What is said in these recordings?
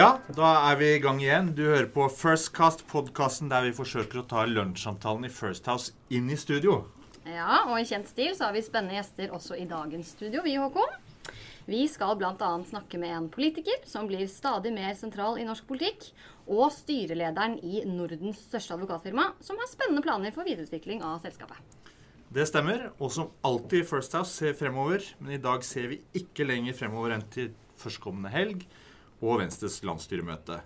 Ja, da er vi i gang igjen. Du hører på First Cast, podkasten der vi forsøker å ta lunsjsamtalen i First House inn i studio. Ja, og i kjent stil så har vi spennende gjester også i dagens studio, vi, Håkon. Vi skal bl.a. snakke med en politiker som blir stadig mer sentral i norsk politikk, og styrelederen i Nordens største advokatfirma, som har spennende planer for videreutvikling av selskapet. Det stemmer, og som alltid i First House ser fremover, men i dag ser vi ikke lenger fremover enn til førstkommende helg og Venstres landsstyremøte.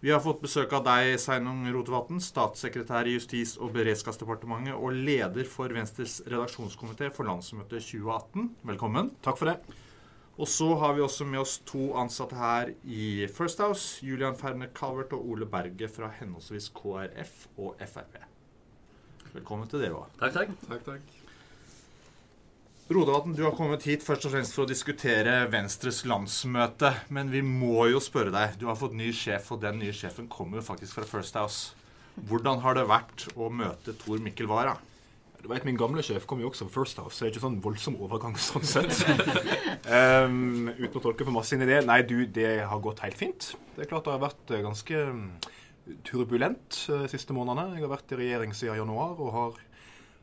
Vi har fått besøk av deg, Sveinung Rotevatn, statssekretær i Justis- og beredskapsdepartementet og leder for Venstres redaksjonskomité for landsmøtet 2018. Velkommen. Takk for det. Og så har vi også med oss to ansatte her i First House. Julian Ferner Calvert og Ole Berge fra henholdsvis KrF og Frp. Velkommen til dere òg. Takk, takk. Takk, takk. Rotevatn, du har kommet hit først og fremst for å diskutere Venstres landsmøte. Men vi må jo spørre deg. Du har fått ny sjef, og den nye sjefen kommer jo faktisk fra First House. Hvordan har det vært å møte Tor Mikkel Wara? Du vet, Min gamle sjef kom jo også fra First House, så det er ikke sånn voldsom overgang sånn sett. um, uten å tolke for masse inn i det. Nei, du, det har gått helt fint. Det er klart det har vært eh, ganske mm, turbulent de siste månedene. Jeg har vært i regjering siden januar og har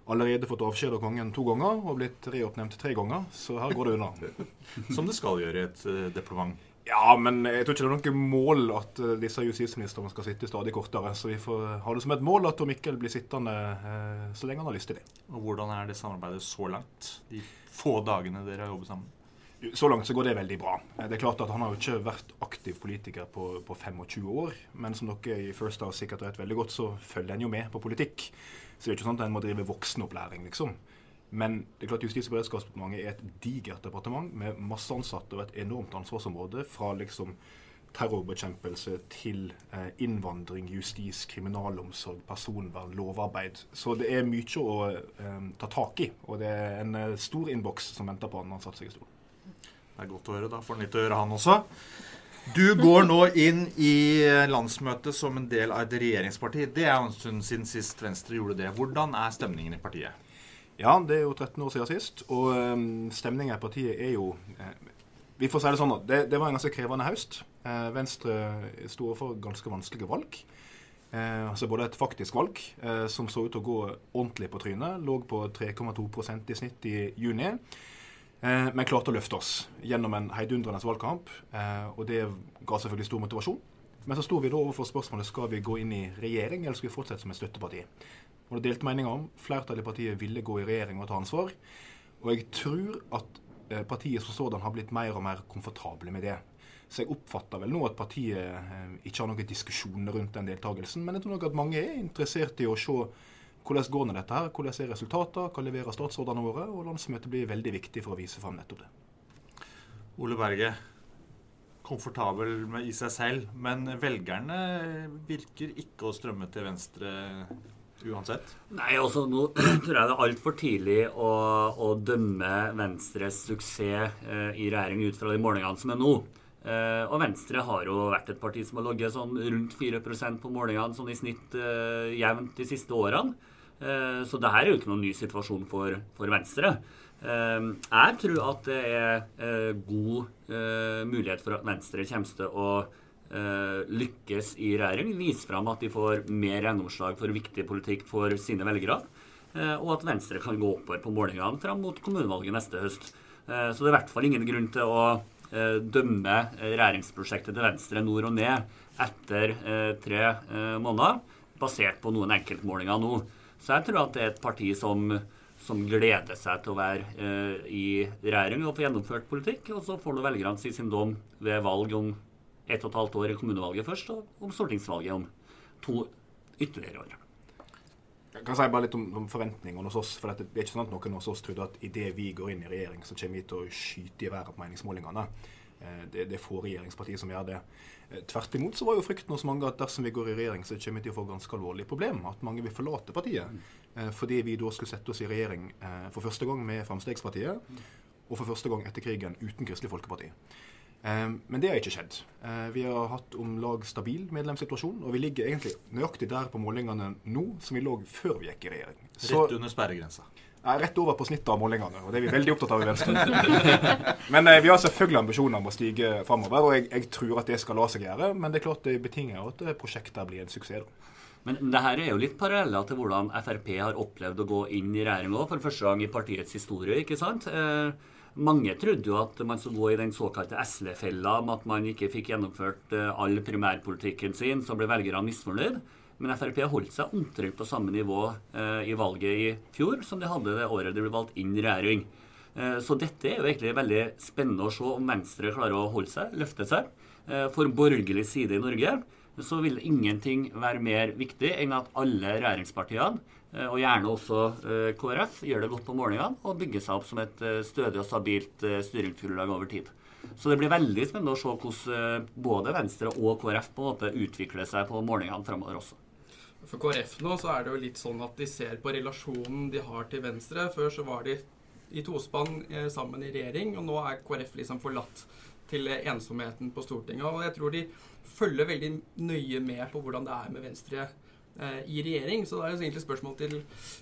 allerede fått avskjed av kongen to ganger og blitt reoppnevnt tre ganger, så her går det unna. Som det skal gjøre i et uh, departement. Ja, men jeg tror ikke det er noe mål at uh, disse justisministrene skal sitte stadig kortere. Så vi får ha det som et mål at Tom Mikkel blir sittende uh, så lenge han har lyst til det. Og hvordan er det samarbeidet så langt? De få dagene dere har jobbet sammen? Så langt så går det veldig bra. Det er klart at Han har jo ikke vært aktiv politiker på, på 25 år, men som dere i First House sikkert vet veldig godt, så følger en jo med på politikk. Så det er ikke sånn at en må drive voksenopplæring, liksom. Men det er klart Justis- og beredskapsdepartementet er et digert departement med masse ansatte og et enormt ansvarsområde. Fra liksom terrorbekjempelse til eh, innvandring, justis, kriminalomsorg, personvern, lovarbeid. Så det er mye å eh, ta tak i. Og det er en eh, stor innboks som venter på han når han seg i stolen. Det er godt å høre. Da får han litt å gjøre, han også. Du går nå inn i landsmøtet som en del av et regjeringsparti. Det er jo en stund siden sist Venstre gjorde det. Hvordan er stemningen i partiet? Ja, det er jo 13 år siden sist. Og um, stemninga i partiet er jo eh, Vi får si det sånn at det, det var en ganske krevende høst. Eh, Venstre sto for ganske vanskelige valg. Eh, altså både et faktisk valg, eh, som så ut til å gå ordentlig på trynet, lå på 3,2% i snitt i juni. Eh, men klarte å løfte oss gjennom en heidundrende valgkamp. Eh, og det ga selvfølgelig stor motivasjon. Men så sto vi da overfor spørsmålet skal vi gå inn i regjering, eller skal vi fortsette som et støtteparti. Og det delte meninger om. Flertallet i partiet ville gå i regjering og ta ansvar. Og jeg tror at eh, partiet som sådan har blitt mer og mer komfortable med det. Så jeg oppfatter vel nå at partiet ikke har noen diskusjoner rundt den deltakelsen. Men jeg tror nok at mange er interessert i å se hvordan går det dette her, hvordan er resultatene, hva leverer statsrådene våre? Og landsmøtet blir veldig viktig for å vise fram nettopp det. Ole Berge, komfortabel med i seg selv, men velgerne virker ikke å strømme til venstre uansett? Nei, altså nå tror jeg det er altfor tidlig å, å, dømme Venstres suksess eh, i regjering ut fra de målingene som er nå. Eh, og Venstre har jo vært et parti som har ligget sånn rundt 4% på målingene sånn i snitt eh, jevnt de siste årene. Eh, det her er jo ikke noen ny situasjon for, for Venstre. Eh, jeg tror at det er eh, god mulighet for at Venstre kommer til å lykkes i regjering. Vise fram at de får mer gjennomslag for viktig politikk for sine velgere. Og at Venstre kan gå oppover på målingene fram mot kommunevalget neste høst. Så det er i hvert fall ingen grunn til å dømme regjeringsprosjektet til Venstre nord og ned etter tre måneder, basert på noen enkeltmålinger nå. Så jeg tror at det er et parti som, som gleder seg til å være eh, i regjering og få gjennomført politikk. Og så får nå velgerne si sin dom ved valg om ett og et halvt år i kommunevalget først, og om stortingsvalget om to ytterligere år. Jeg kan si bare litt om, om forventningene hos oss. for Det er ikke sånn at noen hos oss trodde at idet vi går inn i regjering, så kommer vi til å skyte i været på meningsmålingene. Eh, det, det er få regjeringspartier som gjør det. Eh, tvert imot så var jo frykten hos mange at dersom vi går i regjering, så kommer vi til å få ganske alvorlige problemer. At mange vil forlate partiet. Mm. Fordi vi da skulle sette oss i regjering eh, for første gang med Frp, og for første gang etter krigen uten Kristelig Folkeparti. Men det har ikke skjedd. Vi har hatt om lag stabil medlemssituasjon, og vi ligger egentlig nøyaktig der på målingene nå som vi lå før vi gikk i regjering. Så, Rett under sperregrensa. Er rett over på snittet av målingene, og det er vi veldig opptatt av i Venstre. men eh, vi har selvfølgelig ambisjoner om å stige framover, og jeg, jeg, tror at det skal la seg gjøre. Men det er klart det betinger at prosjektet blir en suksess. da. Men det her er jo litt paralleller til hvordan Frp har opplevd å gå inn i regjering for første gang i partiets historie. ikke sant? Eh, mange trodde jo at man skulle gå i den såkalte SV-fella med at man ikke fikk gjennomført eh, all primærpolitikken sin, så ble velgerne misfornøyd. Men Frp holdt seg omtrent på samme nivå eh, i valget i fjor som de hadde det året de ble valgt inn i regjering. Eh, så dette er jo egentlig veldig spennende å se om Venstre klarer å holde seg, løfte seg. Eh, for borgerlig side i Norge så vil ingenting være mer viktig enn at alle regjeringspartiene, og gjerne også KrF, gjør det godt på målingene og bygger seg opp som et stødig og stabilt styringsgrunnlag over tid. Så det blir veldig spennende å se hvordan både Venstre og KrF på en måte utvikler seg på målingene framover også. For KrF nå så er det jo litt sånn at de ser på relasjonen de har til Venstre. Før så var de i tospann sammen i regjering, og nå er KrF liksom forlatt til ensomheten på Stortinget. Og jeg tror de følger veldig nøye med på hvordan det er med Venstre eh, i regjering. Så da er det egentlig spørsmål til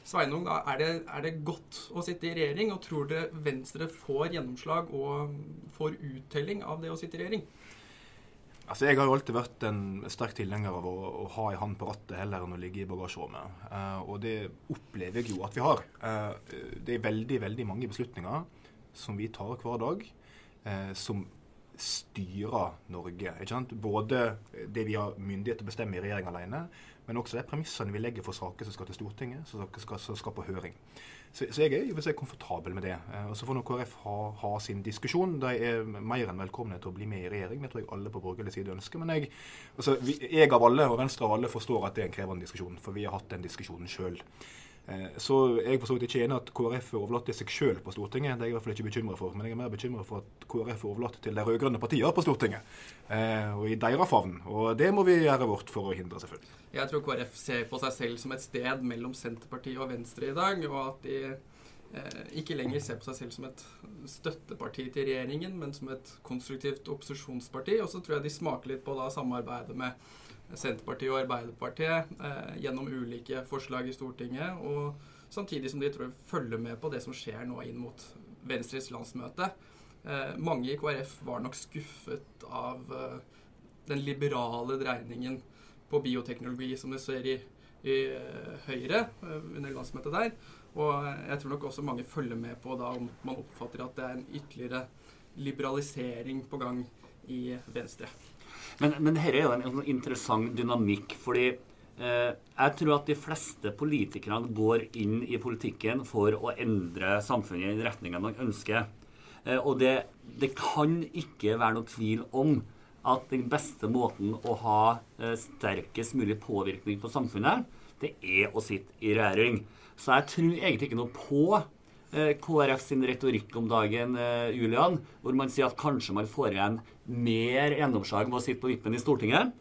Sveinung. Da. Er, det, er det godt å sitte i regjering, og tror dere Venstre får gjennomslag og får uttelling av det å sitte i regjering? Altså, Jeg har jo alltid vært en sterk tilhenger av å, å ha en hånd på rattet heller enn å ligge i bagasjerommet. Uh, og det opplever jeg jo at vi har. Uh, det er veldig, veldig mange beslutninger som vi tar hver dag, uh, som styrer Norge. ikke sant? Både det vi har myndighet til å bestemme i regjering alene, men også de premissene vi legger for saker som skal til Stortinget, som skal, som skal på høring. Så, så, jeg er jo komfortabel med det. Eh, og Så får nå KrF ha, ha, sin diskusjon. De er mer enn velkomne til å bli med i regjering. Det tror jeg alle på borgerlig side ønsker. Men jeg, altså, jeg av alle, og Venstre av alle, forstår at det er en krevende diskusjon. For vi har hatt den diskusjonen sjøl. Eh, så jeg for ikke enig at KrF er overlatt til seg sjøl på Stortinget. Det er jeg i hvert fall ikke bekymra for. Men jeg er mer bekymra for at KrF er overlatt til de rød-grønne partiene på Stortinget. Eh, og i deres favn. Og det må vi gjøre vårt for å hindre, selvfølgelig. Jeg tror KrF ser på seg selv som et sted mellom Senterpartiet og Venstre i dag. Og at de eh, ikke lenger ser på seg selv som et støtteparti til regjeringen, men som et konstruktivt opposisjonsparti. Og så tror jeg de smaker litt på da samarbeidet med Senterpartiet og Arbeiderpartiet eh, gjennom ulike forslag i Stortinget. Og samtidig som de tror følger med på det som skjer nå inn mot Venstres landsmøte. Eh, mange i KrF var nok skuffet av eh, den liberale dreiningen på bioteknologi som vi ser i, i Høyre under landsmøtet der. Og jeg tror nok også mange følger med på da om man oppfatter at det er en ytterligere liberalisering på gang i Venstre. Men, men dette er jo en, en sånn interessant dynamikk. fordi eh, jeg tror at de fleste politikerne går inn i politikken for å endre samfunnet i den retninga man ønsker. Eh, og det, det, kan ikke være noe tvil om at den beste måten å ha eh, sterkest mulig påvirkning på samfunnet, det er å sitte i regjering. Så jeg tror egentlig ikke noe på KrF sin retorikk om dagen, eh, Julian, hvor man sier at kanskje man får igjen mer gjennomslag med å sitte på vippen i Stortinget.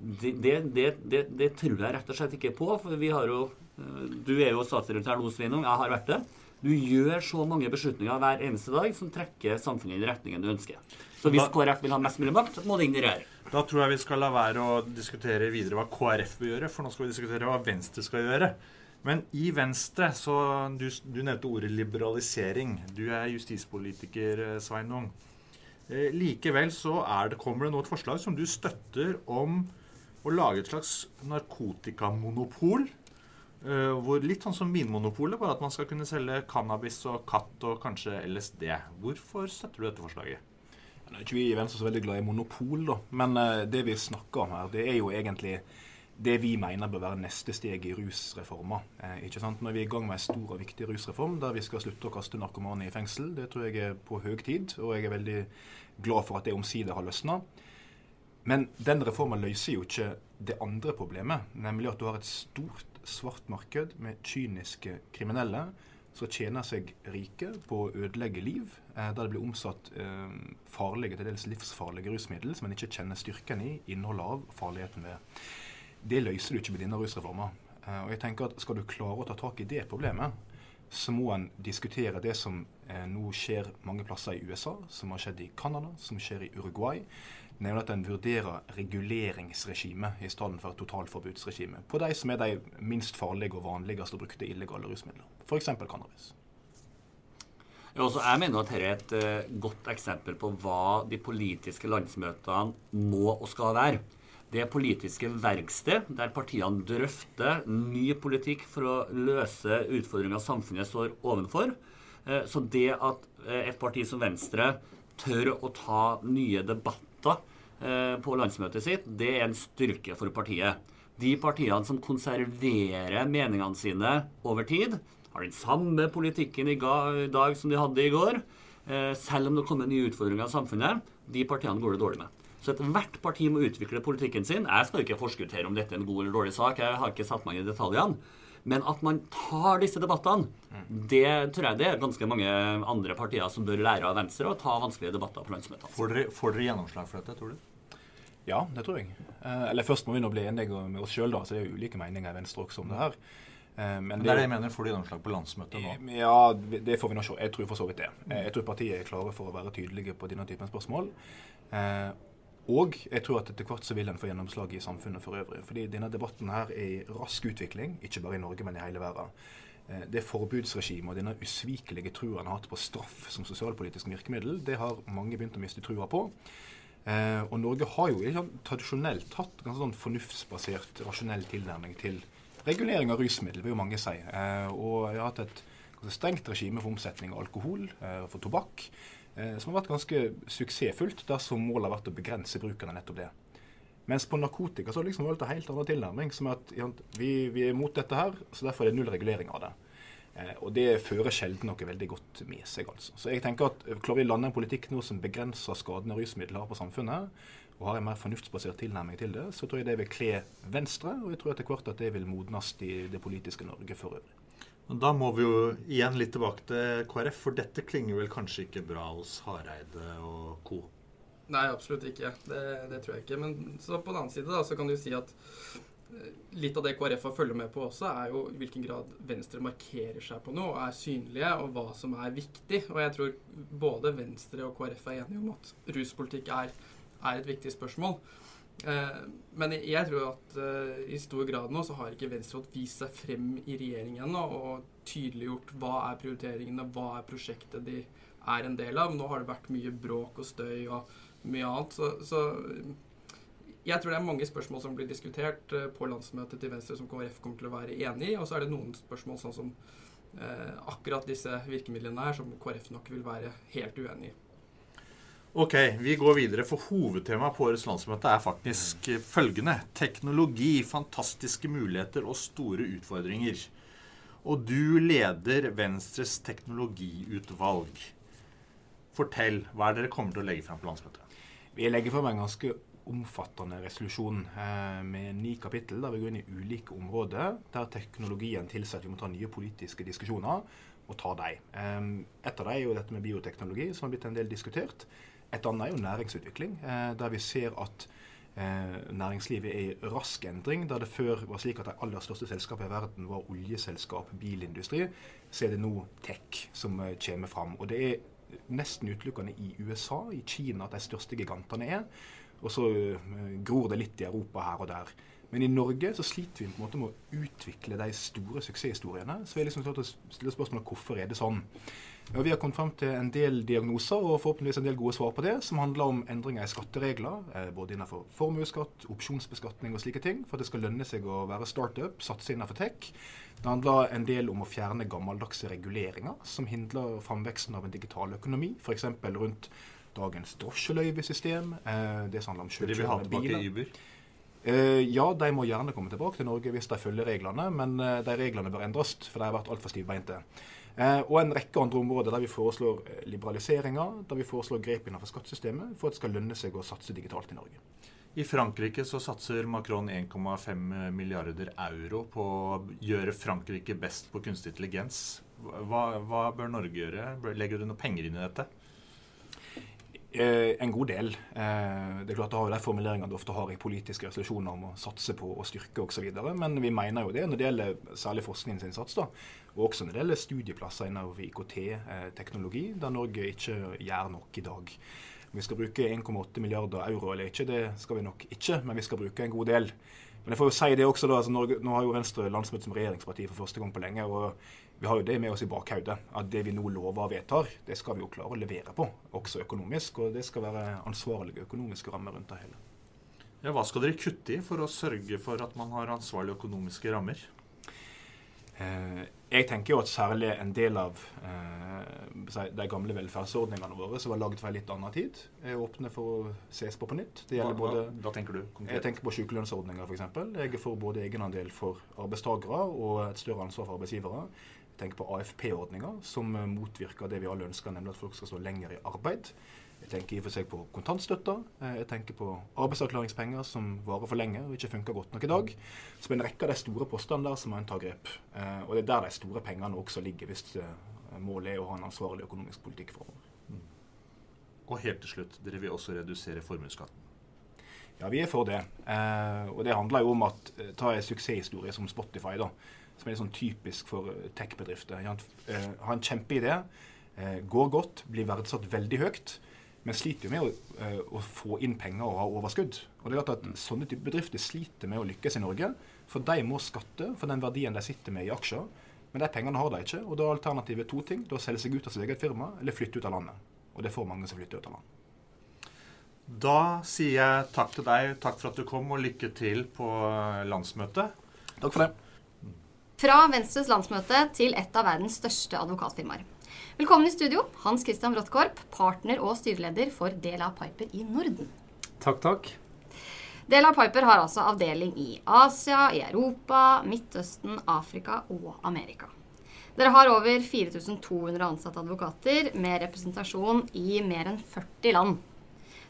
Det, det, det, det, tror jeg rett og slett ikke på. for vi har jo, eh, Du er jo statssekretær nå, Sveinung. Jeg har vært det. Du gjør så mange beslutninger hver eneste dag som trekker samfunnet i den retningen du ønsker. Så hvis KrF vil ha mest mulig makt, må det inn i regjering. Da tror jeg vi skal la være å diskutere videre hva KrF vil gjøre, for nå skal vi diskutere hva Venstre skal gjøre. Men i Venstre så Du, du nevnte ordet liberalisering. Du er justispolitiker, eh, Sveinung. Eh, likevel så det, kommer det nå et forslag som du støtter om å lage et slags narkotikamonopol. Eh, hvor Litt sånn som Vinmonopolet, bare at man skal kunne selge cannabis og katt og kanskje LSD. Hvorfor støtter du dette forslaget? Nå er ikke vi i Venstre så veldig glad i monopol, da. Men eh, det vi snakker om her, det er jo egentlig det vi mener bør være neste steg i rusreforma. Eh, ikke sant? Når vi er i gang med en stor og viktig rusreform der vi skal slutte å kaste narkomane i fengsel, det tror jeg er på høy tid, og jeg er veldig glad for at det omsider har løsna. Men den reformen løser jo ikke det andre problemet, nemlig at du har et stort svart marked med kyniske kriminelle som tjener seg rike på å ødelegge liv, eh, der det blir omsatt eh, farlige, til dels livsfarlige rusmidler som en ikke kjenner styrken i, innholdet av, farligheten ved. Det løser du ikke med denne rusreforma. Eh, og jeg tenker at Skal du klare å ta tak i det problemet, så må en diskutere det som eh, nå skjer mange plasser i USA, som har skjedd i Canada, som skjer i Uruguay. Nemlig at en vurderer reguleringsregime i stedet for totalforbudsregime på de som er de minst farlige og vanligste brukte illegale rusmidler. F.eks. cannabis. Altså, jeg mener at dette er et uh, godt eksempel på hva de politiske landsmøtene må og skal være. Det politiske verksted der partiene drøfter ny politikk for å løse utfordringer samfunnet står ovenfor. Uh, så det at uh, et parti som Venstre tør å ta nye debatter på landsmøtet sitt, det er en styrke for partiet. De partiene som konserverer meningene sine over tid, har den samme politikken i dag som de hadde i går, eh, selv om det kommer nye utfordringer i samfunnet, de partiene går det dårlig med. Så ethvert parti må utvikle politikken sin. Jeg skal ikke forskuttere om dette er en god eller dårlig sak. Jeg har ikke satt meg i detaljene. Men at man tar disse debattene, det tror jeg det er ganske mange andre partier som bør lære av Venstre å ta vanskelige debatter på landsmøtene. Får dere, får dere gjennomslag for dette, tror du? Ja, det tror jeg. Eh, eller først må vi nå bli enige med oss sjøl, så det er jo ulike meninger i Venstre også om det her. Eh, men, det er det jeg mener. Får du gjennomslag på landsmøtet nå? Eh, ja, det får vi nå se. Jeg tror for så vidt det. Eh, jeg tror partiet er klare for å være tydelige på denne typen spørsmål. Og jeg tror at etter hvert så vil en få gjennomslag i samfunnet for øvrig. Fordi denne debatten her er i rask utvikling, ikke bare i Norge, men i hele verden. Det forbudsregimet og denne usvikelige trua en har hatt på straff som sosialpolitisk virkemiddel, det har mange begynt å miste trua på. og Norge har jo liksom, tradisjonelt hatt ganske sånn fornuftsbasert, rasjonell tilnærming til regulering av rusmiddel, vil jo mange si. Eh, og jeg har hatt et strengt regime for omsetning av alkohol, eh, for tobakk, eh, som har vært ganske suksessfullt dersom målet har vært å begrense bruken av nettopp det. Mens på narkotika så har det liksom valgt en helt annen tilnærming. som at vi, vi, er mot dette her, så derfor er det null regulering av det. Eh, og det fører sjelden noe veldig godt med seg. altså. Så jeg tenker at Klarer vi å lande en politikk nå som begrenser skadene rusmidler har på samfunnet, og har en mer fornuftsbasert tilnærming til det, så tror jeg det vil kle Venstre, og jeg tror etter hvert at det vil modnes i det politiske Norge for øvrig. Da må vi jo igjen litt tilbake til KrF, for dette klinger vel kanskje ikke bra hos Hareide og co.? Nei, absolutt ikke. Det, det, tror jeg ikke. Men så på den annen side da, så kan du si at eh, litt av det KrF har følger med på også, er jo i hvilken grad Venstre markerer seg på noe og er synlige, og hva som er viktig. Og jeg tror både Venstre og KrF er enige om at ruspolitikk er er et viktig spørsmål. Eh, men jeg tror at eh, i stor grad nå så har ikke Venstre vist seg frem i regjering ennå og tydeliggjort hva er prioriteringene, hva er prosjektet de er en del av. Nå har det vært mye bråk og støy og mye annet. Så, så jeg tror det er mange spørsmål som blir diskutert eh, på landsmøtet til Venstre som KrF kommer til å være enig i. Og så er det noen spørsmål sånn som eh, akkurat disse virkemidlene her, som KrF nok vil være helt uenig i. Ok, vi går videre, for hovedtemaet på årets landsmøte er faktisk følgende. Teknologi, fantastiske muligheter og store utfordringer. Og du leder Venstres teknologiutvalg. Fortell, hva er det dere kommer til å legge frem på landsmøtet? Vi legger frem en ganske omfattende resolusjon eh, med ni kapittel der vi går inn i ulike områder der teknologien tilsier at vi må ta nye politiske diskusjoner og ta dem. Eh, et av dem er jo dette med bioteknologi, som har blitt en del diskutert. Et annet er jo næringsutvikling, eh, der vi ser at eh, næringslivet er i rask endring. Der det før var slik at de aller største selskapene i verden var oljeselskap, bilindustri, så er det nå tech som eh, kommer fram. Og det er nesten utelukkende i USA, i Kina, at de største gigantene er. Og så gror det litt i Europa her og der. Men i Norge så sliter vi på en måte med å utvikle de store suksesshistoriene. Så vi er liksom klart å stille spørsmålet hvorfor er det sånn. Ja, vi har kommet frem til en del diagnoser og forhåpentligvis en del gode svar på det, som handler om endringer i skatteregler, eh, både innenfor formuesskatt, opsjonsbeskatning og slike ting, for at det skal lønne seg å være startup, satse innenfor tech. Det handler en del om å fjerne gammeldagse reguleringer som hindrer framveksten av en digital økonomi, f.eks. rundt dagens drosjeløyvesystem, eh, det som handler om selvkjørende biler. Uh, ja, de må gjerne komme tilbake til Norge hvis de følger reglene, men uh, de reglene bør endres, for de har vært altfor stivbeinte. Uh, og en rekke andre områder der vi foreslår liberaliseringer, der vi foreslår grep innenfor skattesystemet for at det skal lønne seg å satse digitalt i Norge. I Frankrike så satser Macron 1,5 milliarder euro på å gjøre Frankrike best på kunstig intelligens. Hva, hva bør Norge gjøre? Legger du noe penger inn i dette? Eh, en god del. Eh, det er klart det har jo de formuleringene du ofte har i politiske resolusjoner om å satse på og styrke osv. Men vi mener jo det når det gjelder særlig forskningsinnsats. da, Og også når det gjelder studieplasser innenfor IKT-teknologi, eh, der Norge ikke gjør nok i dag. Om vi skal bruke 1,8 milliarder euro eller ikke, det skal vi nok ikke, men vi skal bruke en god del. Men jeg får jo si det også da, altså Norge, Nå har jo Venstre landsmøte som regjeringsparti for første gang på lenge. og vi har jo det med oss i bakhodet. At det vi nå lover og vedtar, det skal vi jo klare å levere på, også økonomisk. Og det skal være ansvarlige økonomiske rammer rundt det hele. Ja, hva skal dere kutte i for å sørge for at man har ansvarlige økonomiske rammer? Eh, jeg tenker jo at særlig en del av eh, de gamle velferdsordningene våre som var laget for en litt annen tid, er åpne for å ses på på nytt. Det gjelder både Da tenker du konkret? Jeg tenker på sykelønnsordninger f.eks. Jeg er for både egenandel for arbeidstakere og et større ansvar for arbeidsgivere. Tenker på AFP-ordninger, som motvirker det vi alle ønsker, nemlig at folk skal stå lenger i arbeid. Jeg tenker i og for seg på kontantstøtta. Eh, jeg tenker på arbeidsavklaringspenger som varer for lenge og ikke funker godt nok i dag. Så en rekke av de store postene der som må en ta grep. Eh, og det er der de store pengene også ligger, hvis eh, målet er å ha en ansvarlig økonomisk politikk framover. Mm. Og helt til slutt, dere vil også redusere formuesskatten. Ja, vi er for det. og det handler jo om at ta en suksesshistorie som Spotify, da, som er sånn typisk for tech-bedrifter. Har en kjempeidé, går godt, blir verdsatt veldig høyt men sliter jo med å, å, få inn penger og ha overskudd. Og det er klart at Sånne type bedrifter sliter med å lykkes i Norge. For de må skatte for den verdien de sitter med i aksjer. Men de pengene har de ikke. Og da er alternativet to ting. Da selge seg ut av sitt eget firma, eller flytte ut av landet. Og det får mange som flytter ut av landet. Da sier jeg takk til deg, takk for at du kom, og lykke til på landsmøtet. Takk for det. Fra Venstres landsmøte til et av verdens største advokatfirmaer. Velkommen i studio, Hans Christian Bråttkorp, partner og styreleder for Dela Piper i Norden. Takk, takk. Dela Piper har altså avdeling i Asia, i Europa, Midtøsten, Afrika og Amerika. Dere har over 4200 ansatte advokater med representasjon i mer enn 40 land.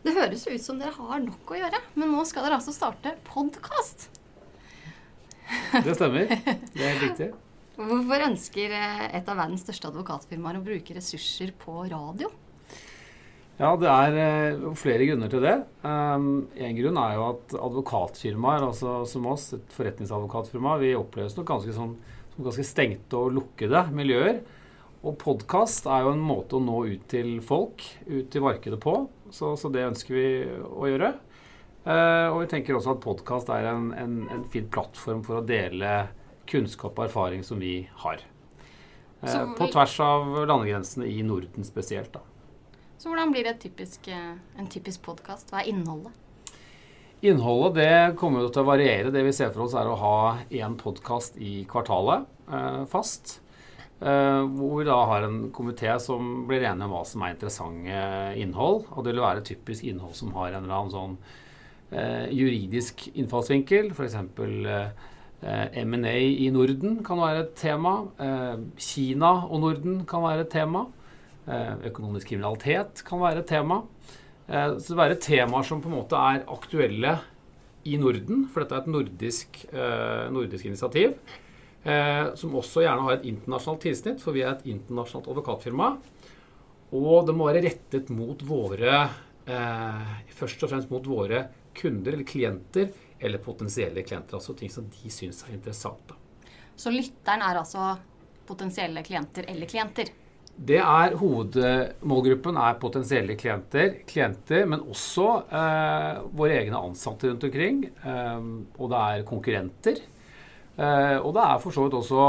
Det høres ut som dere har nok å gjøre, men nå skal dere altså starte podkast. Det stemmer. Det er helt riktig. Hvorfor ønsker eh, et av verdens største advokatfirmaer å bruke ressurser på radio? Ja, Det er uh, flere grunner til det. Um, en grunn er jo at advokatfirmaer, altså som oss, et forretningsadvokatfirma, vi oppleves nok ganske sånn, som ganske stengte og lukkede miljøer. Og podkast er jo en måte å nå ut til folk, ut til markedet på. Så, så det ønsker vi å gjøre. Uh, og vi tenker også at podkast er en, en, en fin plattform for å dele kunnskap og erfaring som vi har. Eh, på tvers av landegrensene i Norden spesielt. Da. Så hvordan blir det typisk, eh, en typisk podkast? Hva er innholdet? Innholdet det kommer jo til å variere. Det vi ser for oss, er å ha én podkast i kvartalet eh, fast. Eh, hvor vi da har en komité som blir enige om hva som er interessante innhold. Og det vil være typisk innhold som har en eller annen sånn eh, juridisk innfallsvinkel. F.eks. Eh, Eh, M&A i Norden kan være et tema. Eh, Kina og Norden kan være et tema. Eh, økonomisk kriminalitet kan være et tema. Så det være temaer som på en måte er aktuelle i Norden, for dette er et nordisk, nordisk initiativ. Som også gjerne har et internasjonalt tilsnitt, for vi er et internasjonalt advokatfirma. Og det må være rettet mot våre Først og fremst mot våre kunder eller klienter eller potensielle klienter. Altså ting som de syns er interessant. Så lytteren er altså potensielle klienter eller klienter? Det er Hovedmålgruppen er potensielle klienter, klienter men også eh, våre egne ansatte rundt omkring. Eh, og det er konkurrenter. Eh, og det er for så vidt også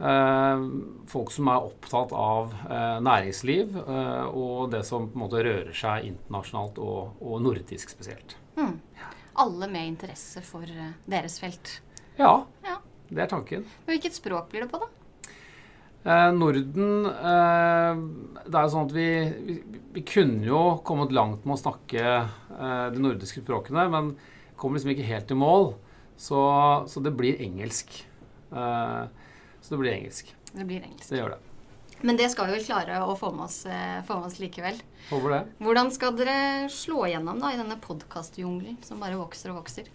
eh, folk som er opptatt av eh, næringsliv eh, og det som på en måte rører seg internasjonalt og, og nordisk spesielt. Mm alle med interesse for eh, deres felt. Ja, ja. det er tanken. Men Hvilket språk blir det på, da? Eh, Norden eh, Det er jo sånn at vi, vi, vi, kunne jo kommet langt med å snakke eh, de nordiske språkene, men kom liksom ikke helt i mål. Så, så det blir engelsk. Eh, så det blir engelsk. Det blir engelsk. Det gjør det. Men det skal vi vel klare å få med oss, eh, få med oss likevel. Håper det. Hvordan skal dere slå igjennom da, i denne podkastjungelen som bare vokser og vokser?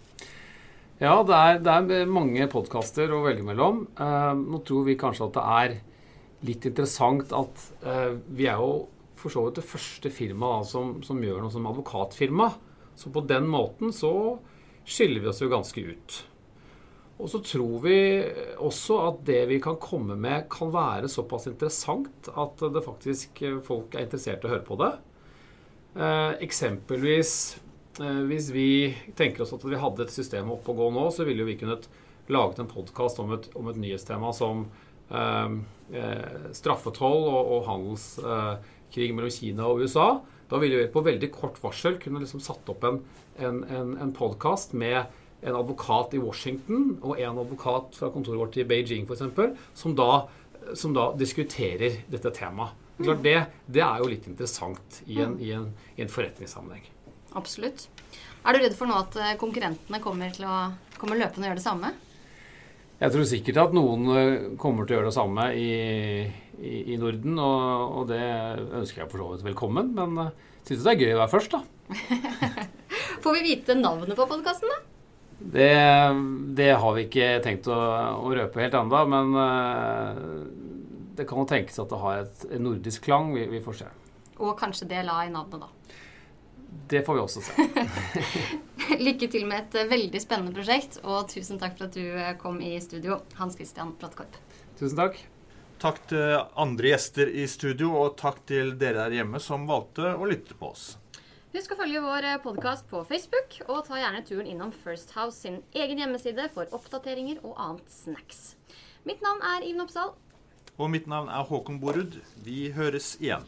Ja, det er, det er mange podkaster å velge mellom. Eh, nå tror vi kanskje at det er litt interessant at eh, vi er jo for så vidt det første firmaet som, som, gjør noe som advokatfirma. Så på den måten så skiller vi oss jo ganske ut. Og så tror vi også at det vi kan komme med, kan være såpass interessant at det faktisk eh, folk er interessert i å høre på det. Eh, eksempelvis eh, hvis vi tenker oss at vi hadde et system oppe å gå nå, så ville vi kunnet laget en podkast om, om, et nyhetstema som eh, straffetoll og, og handelskrig mellom Kina og USA, da ville vi på veldig kort varsel kunne liksom satt opp en, en, en, en podkast med en advokat i Washington og en advokat fra kontoret vårt i Beijing f.eks., som, da, som da diskuterer dette temaet. Klart det, det er jo litt interessant i en, i en, i en forretningssammenheng. Absolutt. Er du redd for nå at eh, konkurrentene kommer til å kommer løpende og gjøre det samme? Jeg tror sikkert at noen eh, kommer til å gjøre det samme i, i, i Norden, og, og, det ønsker jeg for så vidt velkommen. Men jeg uh, syns det er gøy å være først, da. Får vi vite navnet på podkasten, da? Det, det, har vi ikke tenkt å, å røpe helt ennå, men uh, det kan jo tenkes at det har et, en nordisk klang. Vi, vi, får se. Og kanskje det la i navnet, da. Det får vi også se. Lykke til med et veldig spennende prosjekt, og tusen takk for at du eh, kom i studio, Hans Christian Brattkorp. Tusen takk. Takk til andre gjester i studio, og takk til dere der hjemme som valgte å lytte på oss. Husk å følge vår eh, podkast på Facebook, og ta gjerne turen innom First House sin egen hjemmeside for oppdateringer og annet snacks. Mitt navn er Iven Oppsal. Og mitt navn er Håkon Borud. Vi høres igjen.